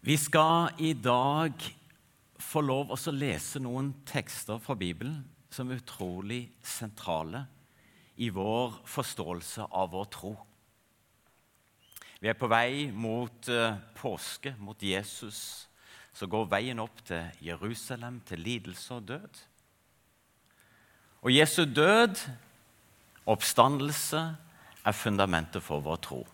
Vi skal i dag få lov å lese noen tekster fra Bibelen som er utrolig sentrale i vår forståelse av vår tro. Vi er på vei mot uh, påske, mot Jesus, som går veien opp til Jerusalem, til lidelse og død. Og Jesu død, oppstandelse, er fundamentet for vår tro.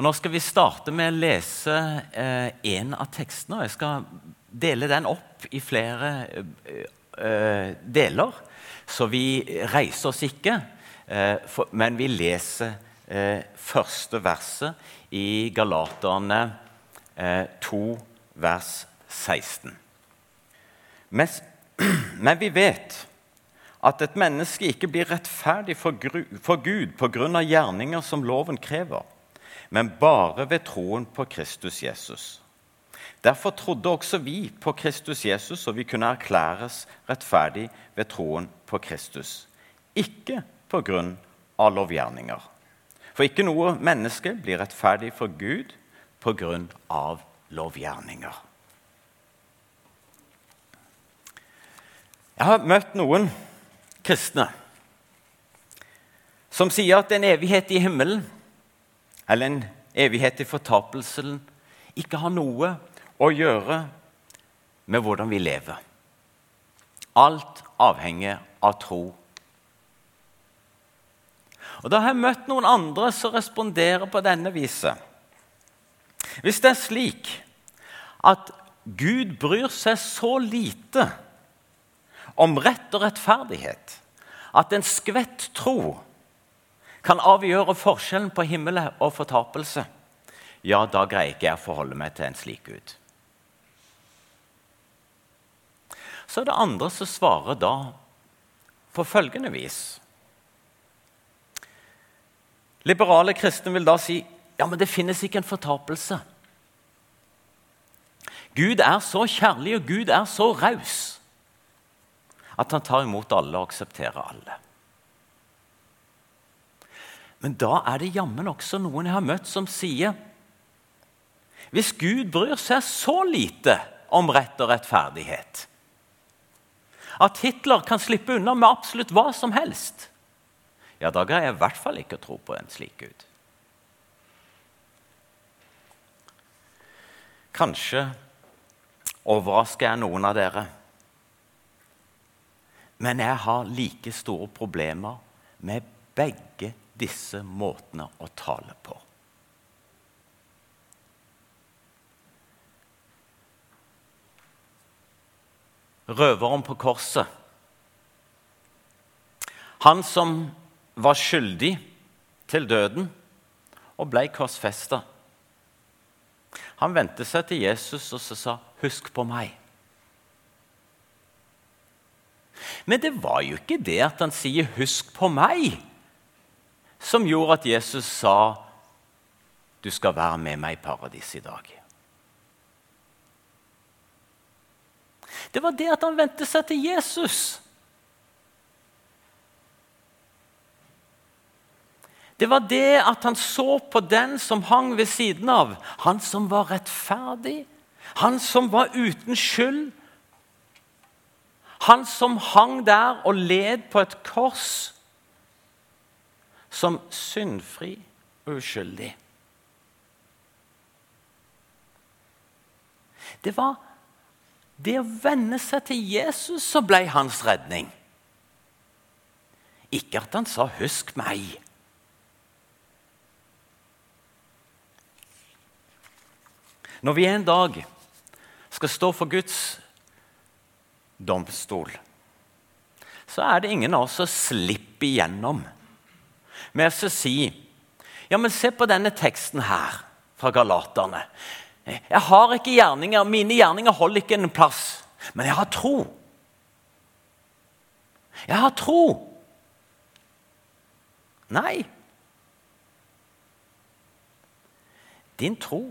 Og Nå skal vi starte med å lese eh, en av tekstene. og Jeg skal dele den opp i flere eh, eh, deler. Så vi reiser oss ikke, eh, for, men vi leser eh, første verset i Galaterne 2, eh, vers 16. Men, men vi vet at et menneske ikke blir rettferdig for, for Gud pga. gjerninger som loven krever men bare ved troen på Kristus Jesus. Derfor trodde også vi på Kristus Jesus, og vi kunne erklæres rettferdig ved troen på Kristus. Ikke på grunn av lovgjerninger. For ikke noe menneske blir rettferdig for Gud på grunn av lovgjerninger. Jeg har møtt noen kristne som sier at en evighet i himmelen eller en evighet i fortapelsen ikke har noe å gjøre med hvordan vi lever. Alt avhenger av tro. Og Da har jeg møtt noen andre som responderer på denne viset. Hvis det er slik at Gud bryr seg så lite om rett og rettferdighet at en skvett tro kan avgjøre forskjellen på himmel og fortapelse, ja, da greier ikke jeg å forholde meg til en slik Gud. Så er det andre som svarer da på følgende vis. Liberale kristne vil da si ja, men det finnes ikke en fortapelse. Gud er så kjærlig, og Gud er så raus at han tar imot alle og aksepterer alle. Men da er det jammen også noen jeg har møtt, som sier Hvis Gud bryr seg så lite om rett og rettferdighet at Hitler kan slippe unna med absolutt hva som helst, ja, da greier jeg i hvert fall ikke å tro på en slik Gud. Kanskje overrasker jeg noen av dere. Men jeg har like store problemer med begge disse måtene å tale på. Røveren på korset. Han som var skyldig til døden og ble korsfesta. Han vendte seg til Jesus og sa, 'Husk på meg'. Men det var jo ikke det at han sier 'husk på meg' som gjorde at Jesus sa, 'Du skal være med meg i paradis i dag'. Det var det at han vendte seg til Jesus. Det var det at han så på den som hang ved siden av. Han som var rettferdig, han som var uten skyld. Han som hang der og led på et kors som syndfri og uskyldig. Det var det å venne seg til Jesus som ble hans redning. Ikke at han sa 'husk meg'. Når vi en dag skal stå for Guds domstol, så er det ingen av oss som slipper igjennom med å si ja, men se på denne teksten her fra Galaterne. Jeg har ikke gjerninger, Mine gjerninger holder ikke en plass, men jeg har tro. Jeg har tro. Nei. Din tro,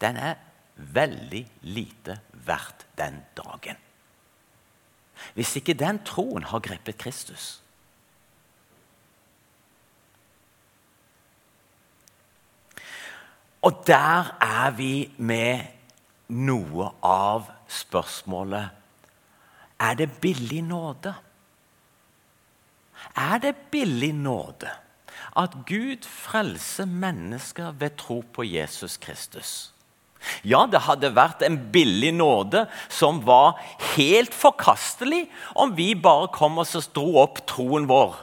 den er veldig lite verdt den dagen. Hvis ikke den troen har grepet Kristus. Og der er vi med noe av spørsmålet Er det billig nåde? Er det billig nåde at Gud frelser mennesker ved tro på Jesus Kristus? Ja, det hadde vært en billig nåde som var helt forkastelig om vi bare kom og dro opp troen vår.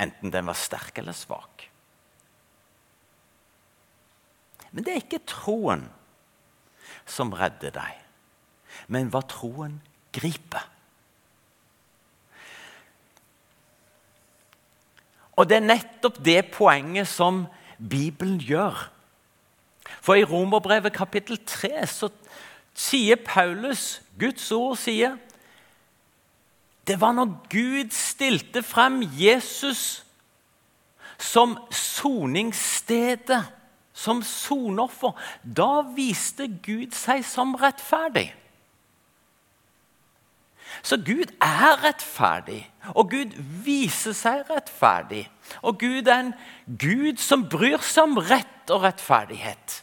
Enten den var sterk eller svak. Men det er ikke troen som redder deg, men hva troen griper. Og det er nettopp det poenget som Bibelen gjør. For i Romerbrevet kapittel 3 så sier Paulus, Guds ord sier Det var når Gud stilte frem Jesus som soningsstedet, som sonoffer. Da viste Gud seg som rettferdig. Så Gud er rettferdig, og Gud viser seg rettferdig. Og Gud er en Gud som bryr seg om rett og rettferdighet.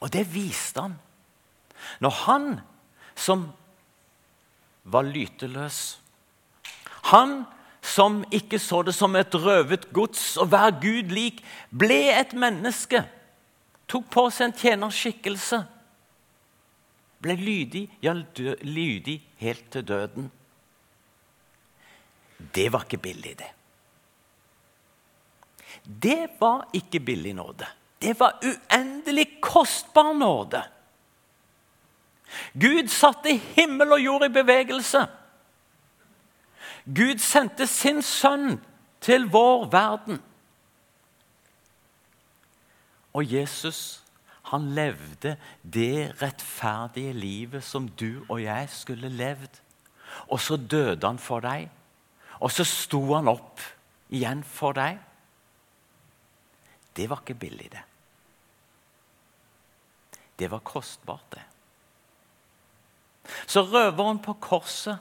Og det viste han når han som var lyteløs Han som ikke så det som et røvet gods å være Gud lik, ble et menneske, tok på seg en tjenerskikkelse ble lydig, ja, lydig helt til døden. Det var ikke billig, det. Det var ikke billig nåde. Det var uendelig kostbar nåde. Gud satte himmel og jord i bevegelse. Gud sendte sin sønn til vår verden. Og Jesus han levde det rettferdige livet som du og jeg skulle levd. Og så døde han for deg, og så sto han opp igjen for deg. Det var ikke billig, det. Det var kostbart, det. Så røveren på korset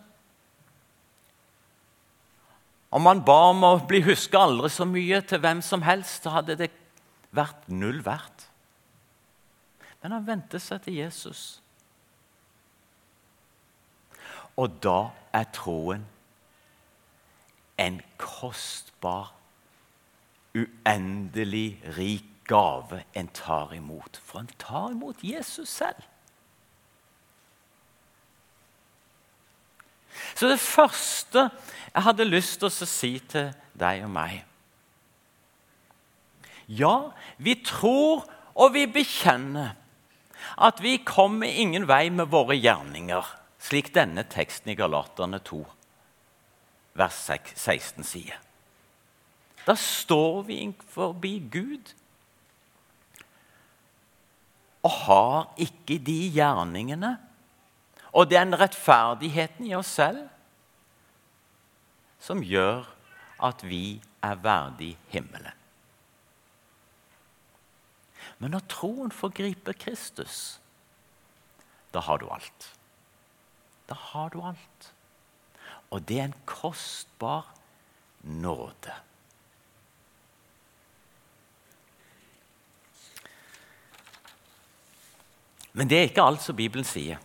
Om han ba om å bli huska aldri så mye til hvem som helst, så hadde det vært null verdt. Men han vendte seg til Jesus. Og da er troen en kostbar, uendelig rik gave en tar imot. For en tar imot Jesus selv. Så det første jeg hadde lyst til å si til deg og meg Ja, vi tror og vi bekjenner at vi kommer ingen vei med våre gjerninger, slik denne teksten i Galaterne 2, vers 16 sier. Da står vi forbi Gud og har ikke de gjerningene og den rettferdigheten i oss selv som gjør at vi er verdig himmelen. Men når troen forgriper Kristus, da har du alt. Da har du alt. Og det er en kostbar nåde. Men det er ikke alt som Bibelen sier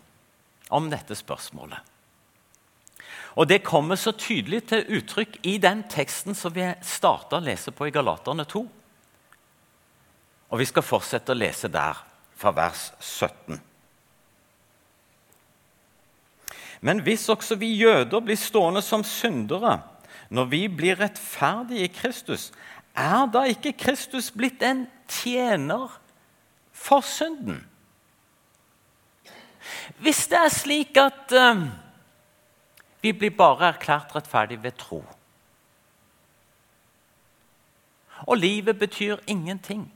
om dette spørsmålet. Og Det kommer så tydelig til uttrykk i den teksten som vi starta å lese på i Galaterne 2. Og vi skal fortsette å lese der, fra vers 17. Men hvis også vi jøder blir stående som syndere når vi blir rettferdige i Kristus, er da ikke Kristus blitt en tjener for synden? Hvis det er slik at uh, vi blir bare erklært rettferdige ved tro Og livet betyr ingenting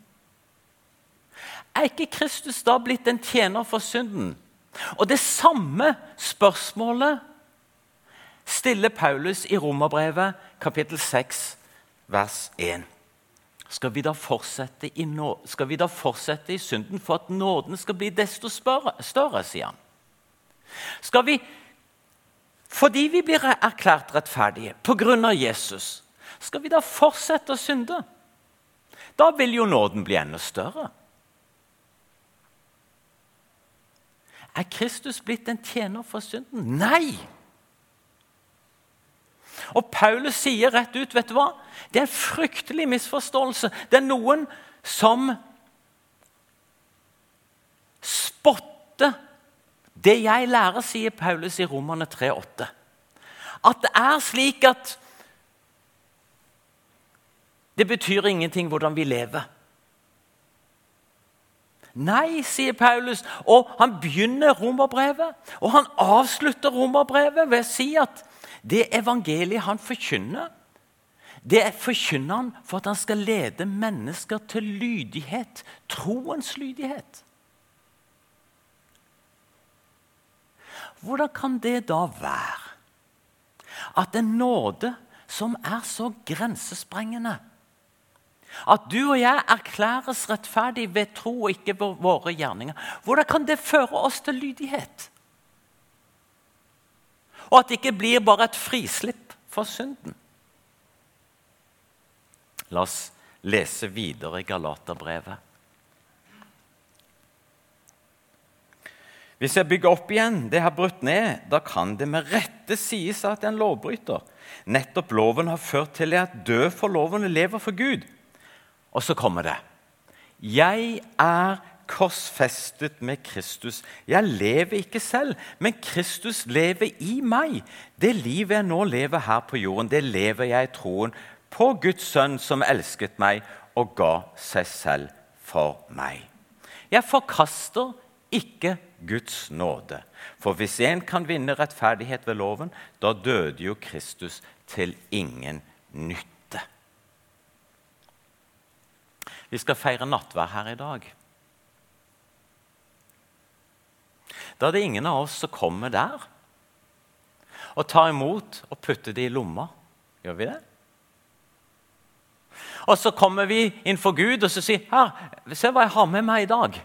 er ikke Kristus da blitt en tjener for synden? Og Det samme spørsmålet stiller Paulus i Romerbrevet kapittel 6, vers 1. Skal vi, da fortsette i vi da fortsette i synden for at nåden skal bli desto større sier han. Skal vi Fordi vi blir erklært rettferdige pga. Jesus, skal vi da fortsette å synde? Da vil jo nåden bli enda større. Er Kristus blitt en tjener for synden? Nei! Og Paulus sier rett ut vet du hva? Det er en fryktelig misforståelse. Det er noen som spotter det jeg lærer, sier Paulus i Romerne 3,8. At det er slik at det betyr ingenting hvordan vi lever. Nei, sier Paulus, og han begynner romerbrevet. Og han avslutter romerbrevet ved å si at det evangeliet han forkynner, det forkynner han for at han skal lede mennesker til lydighet. Troens lydighet. Hvordan kan det da være at en nåde som er så grensesprengende At du og jeg erklæres rettferdig ved tro og ikke ved våre gjerninger Hvordan kan det føre oss til lydighet? Og at det ikke blir bare et frislipp for synden. La oss lese videre i Galaterbrevet. Hvis jeg bygger opp igjen det jeg har brutt ned, da kan det med rette sies at jeg er en lovbryter. Nettopp loven har ført til at død for loven lever for Gud. Og så kommer det. Jeg er korsfestet med Kristus. Jeg lever ikke selv, men Kristus lever i meg. Det livet jeg nå lever her på jorden, det lever jeg i troen på Guds sønn som elsket meg og ga seg selv for meg. Jeg forkaster ikke Guds nåde. For hvis en kan vinne rettferdighet ved loven, da døde jo Kristus til ingen nytte. Vi skal feire nattvær her i dag. Da er det ingen av oss som kommer der og tar imot og putter det i lomma. Gjør vi det? Og så kommer vi innenfor Gud og så sier her, se hva jeg har med meg i dag.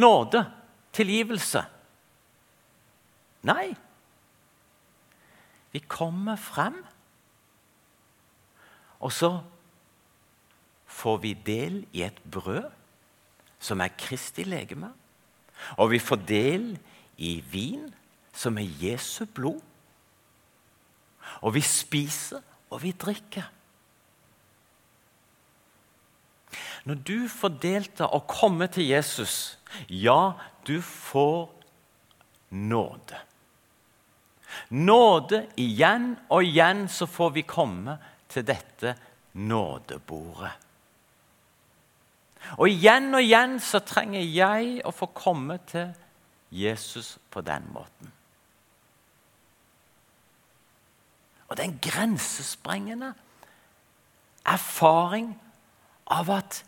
Nåde. Tilgivelse. Nei. Vi kommer frem, og så får vi del i et brød som er Kristi legeme. Og vi får del i vin, som er Jesu blod. Og vi spiser, og vi drikker. Når du får delta og komme til Jesus, ja, du får nåde. Nåde igjen og igjen så får vi komme til dette nådebordet. Og igjen og igjen så trenger jeg å få komme til Jesus på den måten. Og det er en grensesprengende erfaring av at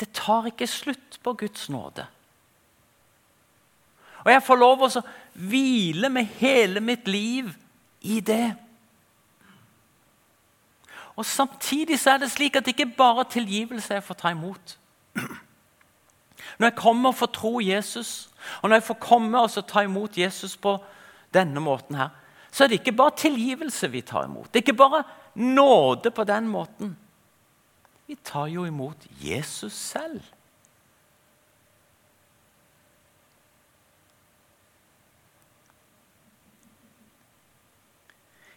det tar ikke slutt på Guds nåde. Og jeg får lov å hvile med hele mitt liv i det. Og Samtidig så er det slik at det ikke bare tilgivelse jeg får ta imot. Når jeg kommer og får tro Jesus, og når jeg får komme og ta imot Jesus på denne måten, her, så er det ikke bare tilgivelse vi tar imot. Det er ikke bare nåde på den måten. Vi tar jo imot Jesus selv.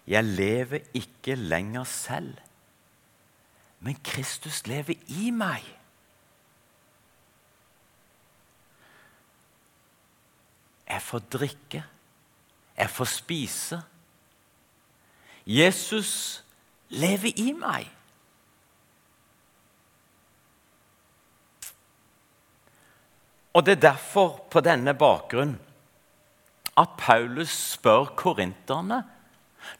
Jeg lever ikke lenger selv, men Kristus lever i meg. Jeg får drikke. Jeg får spise. Jesus lever i meg. Og Det er derfor, på denne bakgrunn, at Paulus spør korinterne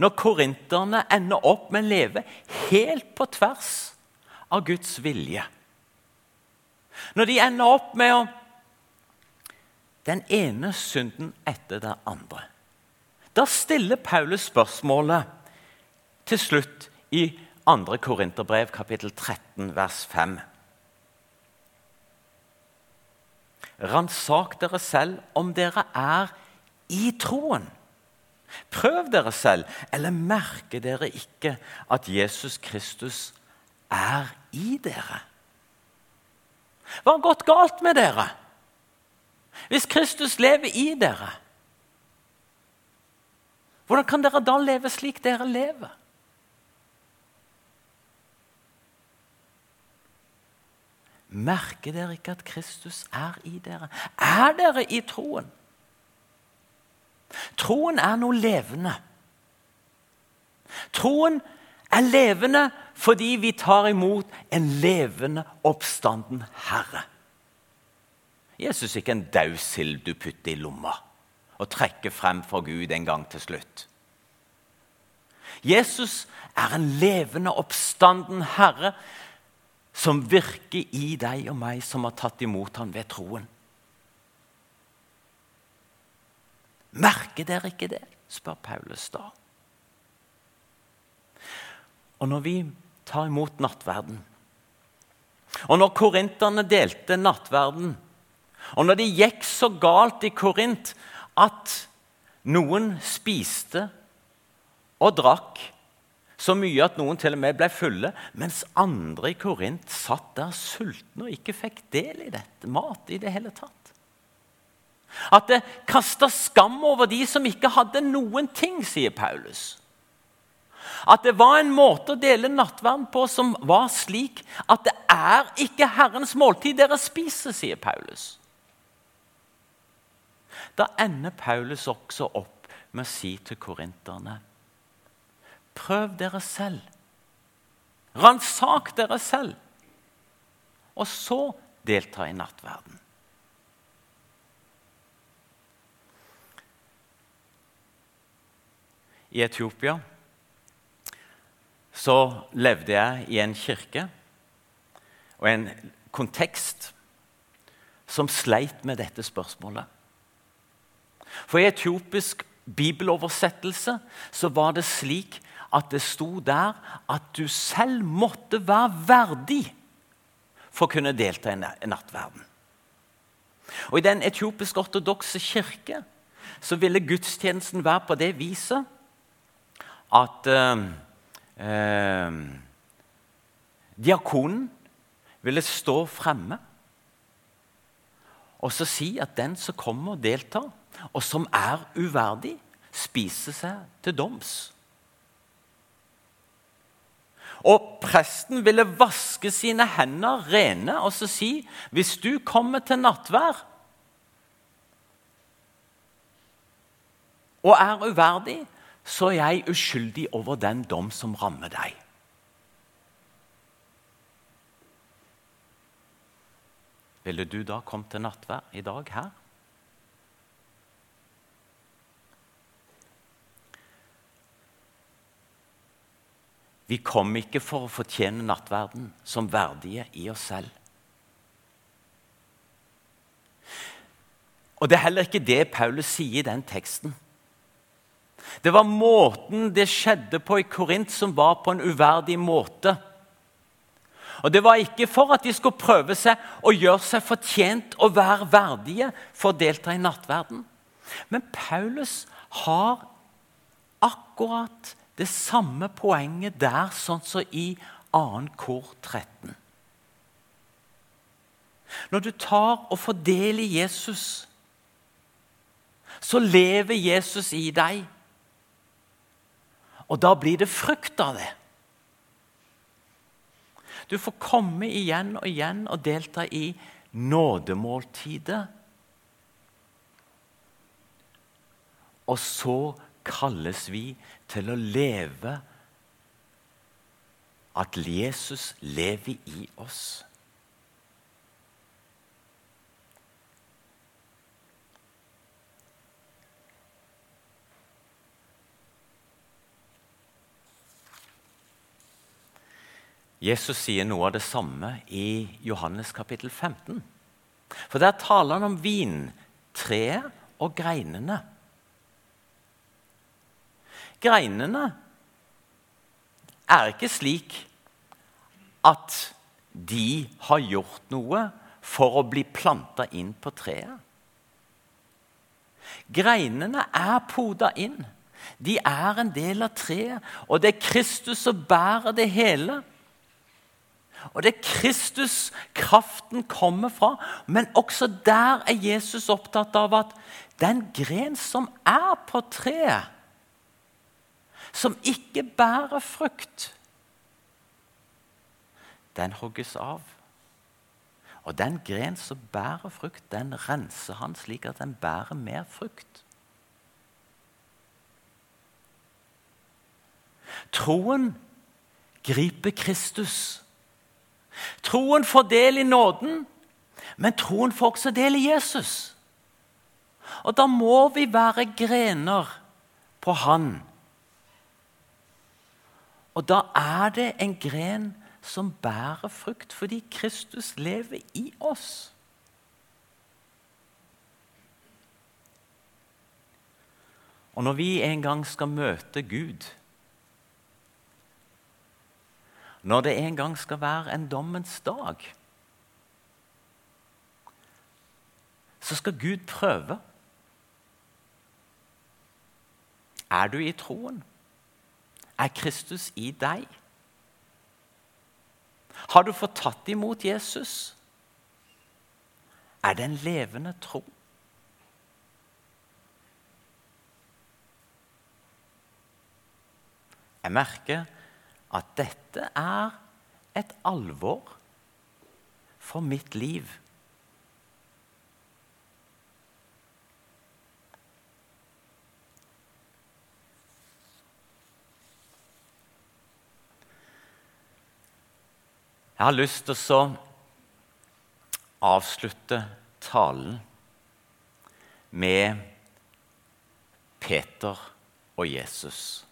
Når korinterne ender opp med å leve helt på tvers av Guds vilje Når de ender opp med å den ene synden etter den andre. Da stiller Paulus spørsmålet til slutt i 2. Korinterbrev, kapittel 13, vers 5. Ransak dere selv om dere er i troen. Prøv dere selv, eller merker dere ikke at Jesus Kristus er i dere? Hva har gått galt med dere? Hvis Kristus lever i dere, hvordan kan dere da leve slik dere lever? Merker dere ikke at Kristus er i dere? Er dere i troen? Troen er noe levende. Troen er levende fordi vi tar imot en levende, oppstanden Herre. Jesus ikke en daud sild du putter i lomma og trekker frem for Gud en gang til slutt. Jesus er en levende, oppstanden Herre som virker i deg og meg som har tatt imot ham ved troen. Merker dere ikke det? spør Paulus da. Og når vi tar imot nattverden, og når korinterne delte nattverden, og når det gikk så galt i Korint at noen spiste og drakk så mye at noen til og med ble fulle, mens andre i Korint satt der sultne og ikke fikk del i dette mat i det hele tatt. At det kasta skam over de som ikke hadde noen ting, sier Paulus. At det var en måte å dele nattverden på som var slik at det er ikke Herrens måltid dere spiser, sier Paulus. Da ender Paulus også opp med å si til korinterne Prøv dere selv. Ransak dere selv. Og så delta i nattverden. I Etiopia så levde jeg i en kirke og en kontekst som sleit med dette spørsmålet. For i etiopisk bibeloversettelse så var det slik at det sto der at du selv måtte være verdig for å kunne delta i nattverden. Og I den etiopisk-ortodokse kirke så ville gudstjenesten være på det viset at eh, eh, diakonen ville stå fremme og så si at den som kommer og deltar, og som er uverdig, spiser seg til doms. Og presten ville vaske sine hender rene og så si hvis du kommer til nattvær og er uverdig, så er jeg uskyldig over den dom som rammer deg. Ville du da kommet til nattvær i dag her? Vi kom ikke for å fortjene nattverden som verdige i oss selv. Og Det er heller ikke det Paulus sier i den teksten. Det var måten det skjedde på i Korint, som var på en uverdig måte. Og Det var ikke for at de skulle prøve seg å gjøre seg fortjent og være verdige for å delta i nattverden. Men Paulus har akkurat det samme poenget der, sånn som i 2. kor 13. Når du tar og får del i Jesus, så lever Jesus i deg. Og da blir det frukt av det. Du får komme igjen og igjen og delta i nådemåltidet. Og så kalles vi til å leve at Jesus lever i oss. Jesus sier noe av det samme i Johannes kapittel 15. For Der taler han om vintreet og greinene. Greinene er ikke slik at de har gjort noe for å bli planta inn på treet. Greinene er poda inn De er en del av treet, og det er Kristus som bærer det hele. Og det er Kristus kraften kommer fra. Men også der er Jesus opptatt av at den gren som er på treet, som ikke bærer frukt, den hogges av. Og den gren som bærer frukt, den renser han slik at den bærer mer frukt. Troen griper Kristus. Troen får del i nåden, men troen får også del i Jesus. Og da må vi være grener på Han. Og da er det en gren som bærer frukt, fordi Kristus lever i oss. Og når vi en gang skal møte Gud Når det en gang skal være en dommens dag Så skal Gud prøve. Er du i troen? Er Kristus i deg? Har du fått tatt imot Jesus? Er det en levende tro? Jeg merker at dette er et alvor for mitt liv. Jeg har lyst til å avslutte talen med Peter og Jesus.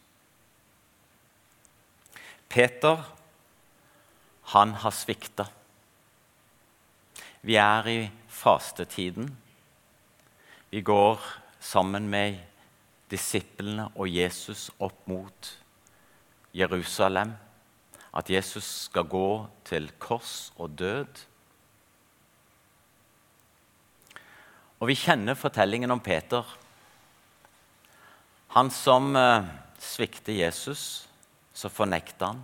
Peter, han har svikta. Vi er i fastetiden. Vi går sammen med disiplene og Jesus opp mot Jerusalem at Jesus skal gå til kors og død. Og vi kjenner fortellingen om Peter. Han som eh, svikter Jesus, så fornekter han.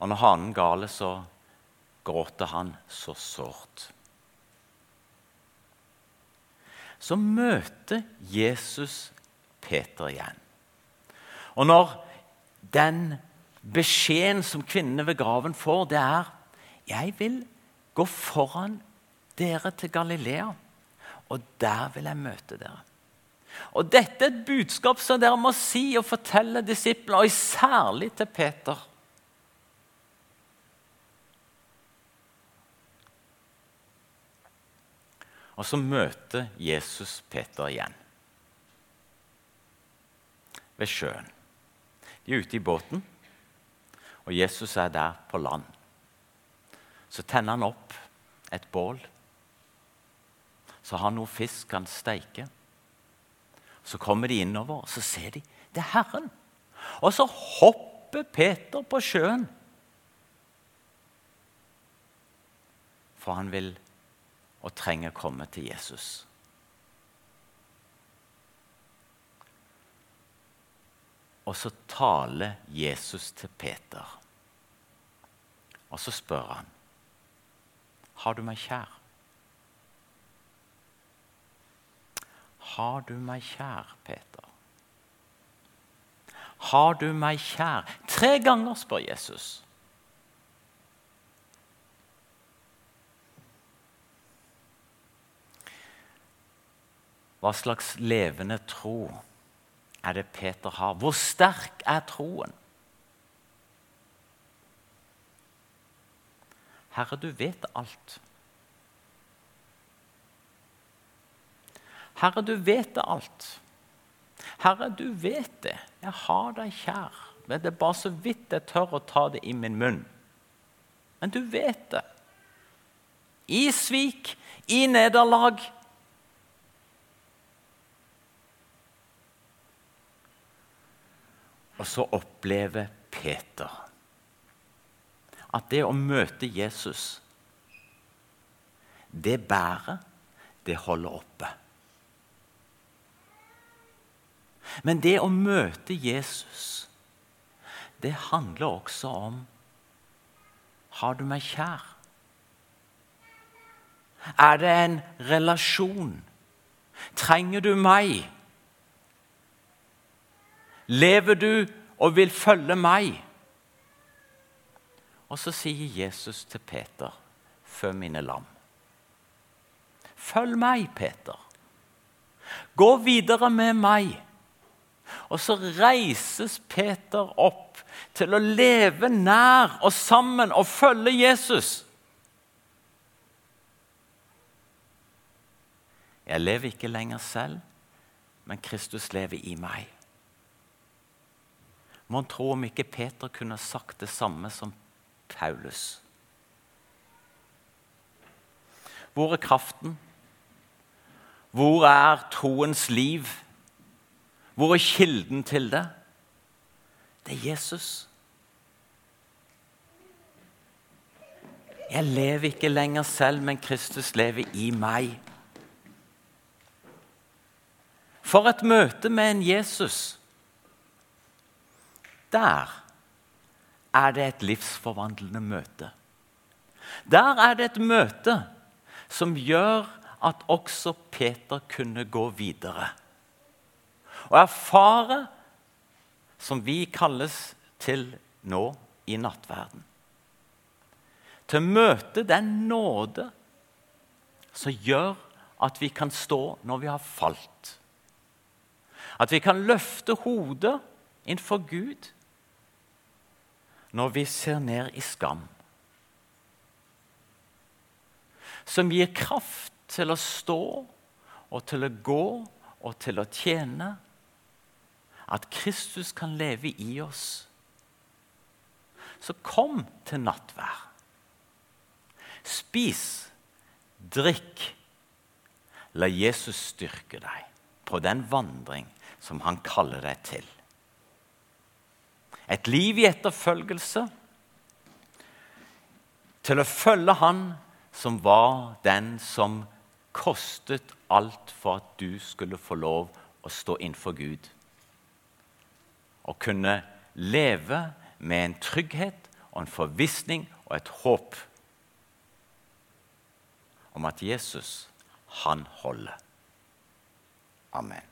Og når hanen gale, så gråter han så sårt. Så møter Jesus Peter igjen. Og når den beskjeden som kvinnene ved graven får, det er Jeg vil gå foran dere til Galilea, og der vil jeg møte dere. Og Dette er et budskap som dere må si og fortelle disiplene, og særlig til Peter. Og så møter Jesus Peter igjen ved sjøen. De er ute i båten, og Jesus er der på land. Så tenner han opp et bål. Så har han noe fisk han steiker. Så kommer de innover, og så ser de det er Herren. Og så hopper Peter på sjøen. For han vil og trenger komme til Jesus. Og så taler Jesus til Peter. Og så spør han, 'Har du meg kjær?' Har du meg kjær, Peter? Har du meg kjær? Tre ganger spør Jesus. Hva slags levende tro er det Peter har? Hvor sterk er troen? Herre, du vet alt. Herre, du vet alt. Herre, du vet det. Jeg har deg kjær. Men det er bare så vidt jeg tør å ta det i min munn. Men du vet det. I svik, i nederlag Og så opplever Peter at det å møte Jesus, det bærer, det holder oppe. Men det å møte Jesus, det handler også om Har du meg kjær? Er det en relasjon? Trenger du meg? Lever du og vil følge meg? Og så sier Jesus til Peter, før mine lam. Følg meg, Peter. Gå videre med meg. Og så reises Peter opp til å leve nær og sammen og følge Jesus. Jeg lever ikke lenger selv, men Kristus lever i meg. Mon tro om ikke Peter kunne sagt det samme som Paulus. Hvor er kraften? Hvor er troens liv? Hvor er kilden til det? Det er Jesus. Jeg lever ikke lenger selv, men Kristus lever i meg. For et møte med en Jesus. Der er det et livsforvandlende møte. Der er det et møte som gjør at også Peter kunne gå videre. Og erfare, som vi kalles til nå i nattverden. Til å møte den nåde som gjør at vi kan stå når vi har falt. At vi kan løfte hodet innenfor Gud når vi ser ned i skam. Som gir kraft til å stå og til å gå og til å tjene. At Kristus kan leve i oss. Så kom til nattvær. Spis, drikk. La Jesus styrke deg på den vandring som han kaller deg til. Et liv i etterfølgelse. Til å følge Han som var den som kostet alt for at du skulle få lov å stå innenfor Gud. Å kunne leve med en trygghet og en forvissning og et håp om at Jesus, han holder. Amen.